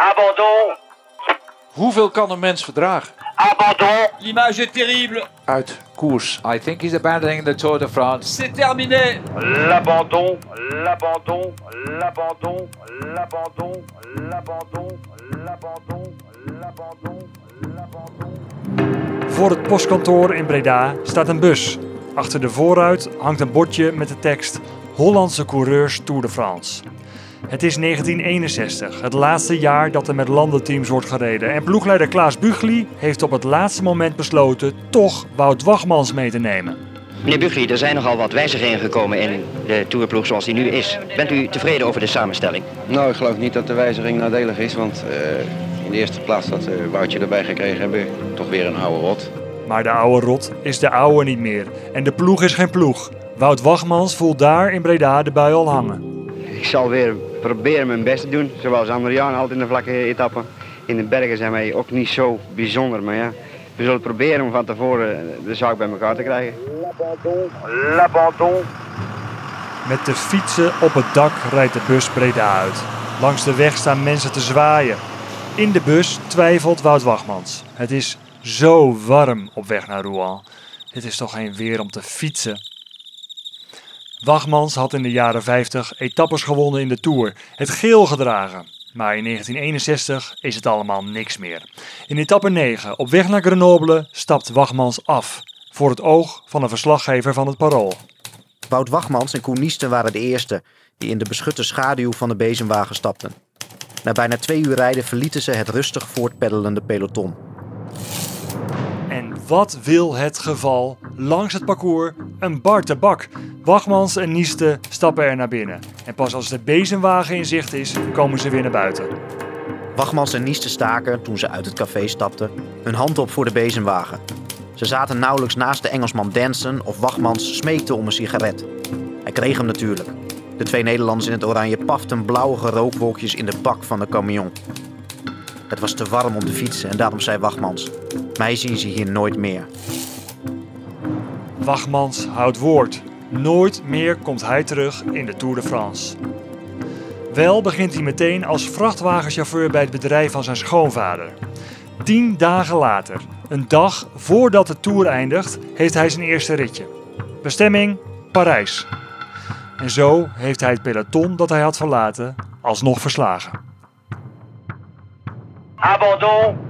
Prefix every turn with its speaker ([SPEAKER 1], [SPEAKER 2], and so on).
[SPEAKER 1] Abandon.
[SPEAKER 2] Hoeveel kan een mens verdragen?
[SPEAKER 1] Abandon.
[SPEAKER 3] L'image est terrible.
[SPEAKER 2] Uit koers.
[SPEAKER 4] I think he's abandoning the Tour de France.
[SPEAKER 3] C'est terminé.
[SPEAKER 1] L'abandon, l'abandon, l'abandon, l'abandon, l'abandon, l'abandon, l'abandon, l'abandon.
[SPEAKER 5] Voor het postkantoor in Breda staat een bus. Achter de voorruit hangt een bordje met de tekst Hollandse coureurs Tour de France. Het is 1961, het laatste jaar dat er met landenteams wordt gereden. En ploegleider Klaas Bugli heeft op het laatste moment besloten toch Wout Wagmans mee te nemen.
[SPEAKER 6] Meneer Bugli, er zijn nogal wat wijzigingen gekomen in de tourploeg zoals die nu is. Bent u tevreden over de samenstelling?
[SPEAKER 7] Nou, ik geloof niet dat de wijziging nadelig is, want eh, in de eerste plaats dat uh, Woutje erbij gekregen hebben, toch weer een oude rot.
[SPEAKER 5] Maar de oude rot is de oude niet meer. En de ploeg is geen ploeg. Wout Wagmans voelt daar in Breda de bui al hangen.
[SPEAKER 8] Ik zal weer proberen mijn best te doen, zoals andere jaren altijd in de vlakke etappen. In de bergen zijn wij ook niet zo bijzonder, maar ja, we zullen proberen om van tevoren de zaak bij elkaar te krijgen.
[SPEAKER 1] L'abandon.
[SPEAKER 5] Met de fietsen op het dak rijdt de bus Breda uit. Langs de weg staan mensen te zwaaien. In de bus twijfelt Wout Wagmans. Het is zo warm op weg naar Rouen. Het is toch geen weer om te fietsen. Wagmans had in de jaren 50 etappes gewonnen in de Tour, het geel gedragen. Maar in 1961 is het allemaal niks meer. In etappe 9, op weg naar Grenoble, stapt Wagmans af. Voor het oog van een verslaggever van het Parool.
[SPEAKER 9] Wout Wagmans en Koen Niesten waren de eerste die in de beschutte schaduw van de bezemwagen stapten. Na bijna twee uur rijden verlieten ze het rustig voortpeddelende peloton.
[SPEAKER 5] En wat wil het geval? Langs het parcours een bar tabak. Wagmans en Nieste stappen er naar binnen. En pas als de bezemwagen in zicht is, komen ze weer naar buiten.
[SPEAKER 9] Wagmans en Niesten staken, toen ze uit het café stapten, hun hand op voor de bezemwagen. Ze zaten nauwelijks naast de Engelsman Danson of Wagmans smeekte om een sigaret. Hij kreeg hem natuurlijk. De twee Nederlanders in het oranje paften blauwige rookwolkjes in de bak van de camion. Het was te warm om te fietsen en daarom zei Wagmans: Mij zien ze hier nooit meer.
[SPEAKER 5] Wagmans houdt woord. Nooit meer komt hij terug in de Tour de France. Wel begint hij meteen als vrachtwagenchauffeur bij het bedrijf van zijn schoonvader. Tien dagen later, een dag voordat de Tour eindigt, heeft hij zijn eerste ritje. Bestemming Parijs. En zo heeft hij het peloton dat hij had verlaten alsnog verslagen.
[SPEAKER 1] Abandon.